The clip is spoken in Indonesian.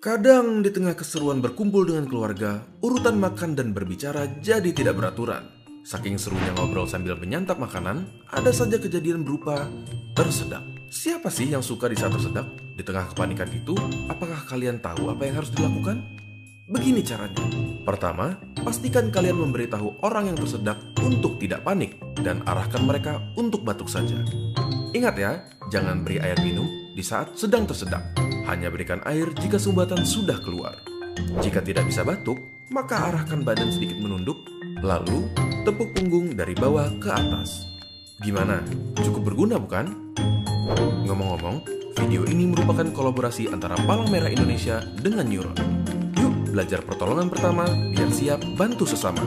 Kadang di tengah keseruan berkumpul dengan keluarga, urutan makan dan berbicara jadi tidak beraturan. Saking serunya ngobrol sambil menyantap makanan, ada saja kejadian berupa tersedak. Siapa sih yang suka di saat tersedak? Di tengah kepanikan itu, apakah kalian tahu apa yang harus dilakukan? Begini caranya. Pertama, pastikan kalian memberitahu orang yang tersedak untuk tidak panik dan arahkan mereka untuk batuk saja. Ingat ya, jangan beri air minum di saat sedang tersedak. Hanya berikan air jika sumbatan sudah keluar. Jika tidak bisa batuk, maka arahkan badan sedikit menunduk, lalu tepuk punggung dari bawah ke atas. Gimana? Cukup berguna bukan? Ngomong-ngomong, video ini merupakan kolaborasi antara Palang Merah Indonesia dengan Neuron. Yuk belajar pertolongan pertama biar siap bantu sesama.